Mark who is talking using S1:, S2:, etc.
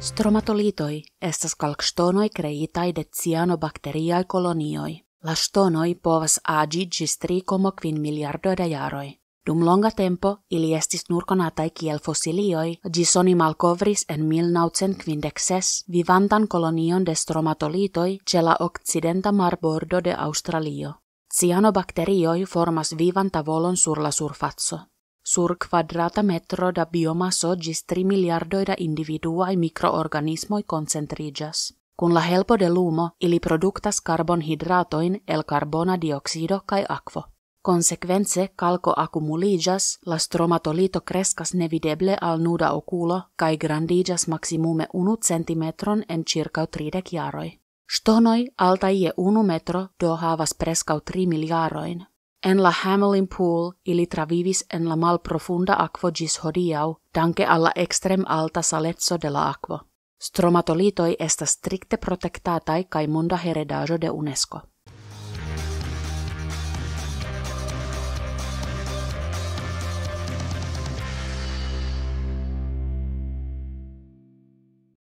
S1: Stromatolitoi estas kalkstonoi kreitai de cyanobacteriae kolonioi. La stonoi povas agi gis 3,5 miliardo da jaroi. Dum longa tempo ili estis nur konatai kiel fossilioi, gis oni malkovris en 1956 vivantan kolonion de stromatolitoi ce la occidenta marbordo de Australio. Cyanobacterioi formas vivanta volon sur la surfazzo. Sur quadrata metro da biomaso gis 3 miliardoi da individuai microorganismoi concentrigas. Kun la helpo de lumo, ili produktas carbonhidratoin el carbona dioxido kai aquo. Consequence calco accumuligas, la stromatolito crescas nevideble al nuda oculo, kai grandigas maximume unu centimetron en circa tridec jaroi. Stonoi alta ie unu metro do havas prescau tri miliaroin. En la Hamelin pool ili travivis en la mal profunda aquo gis hodiau, danke alla extrem alta salezzo de la aquo. Stromatolitoi estas stricte protectatai kai munda heredajo de UNESCO.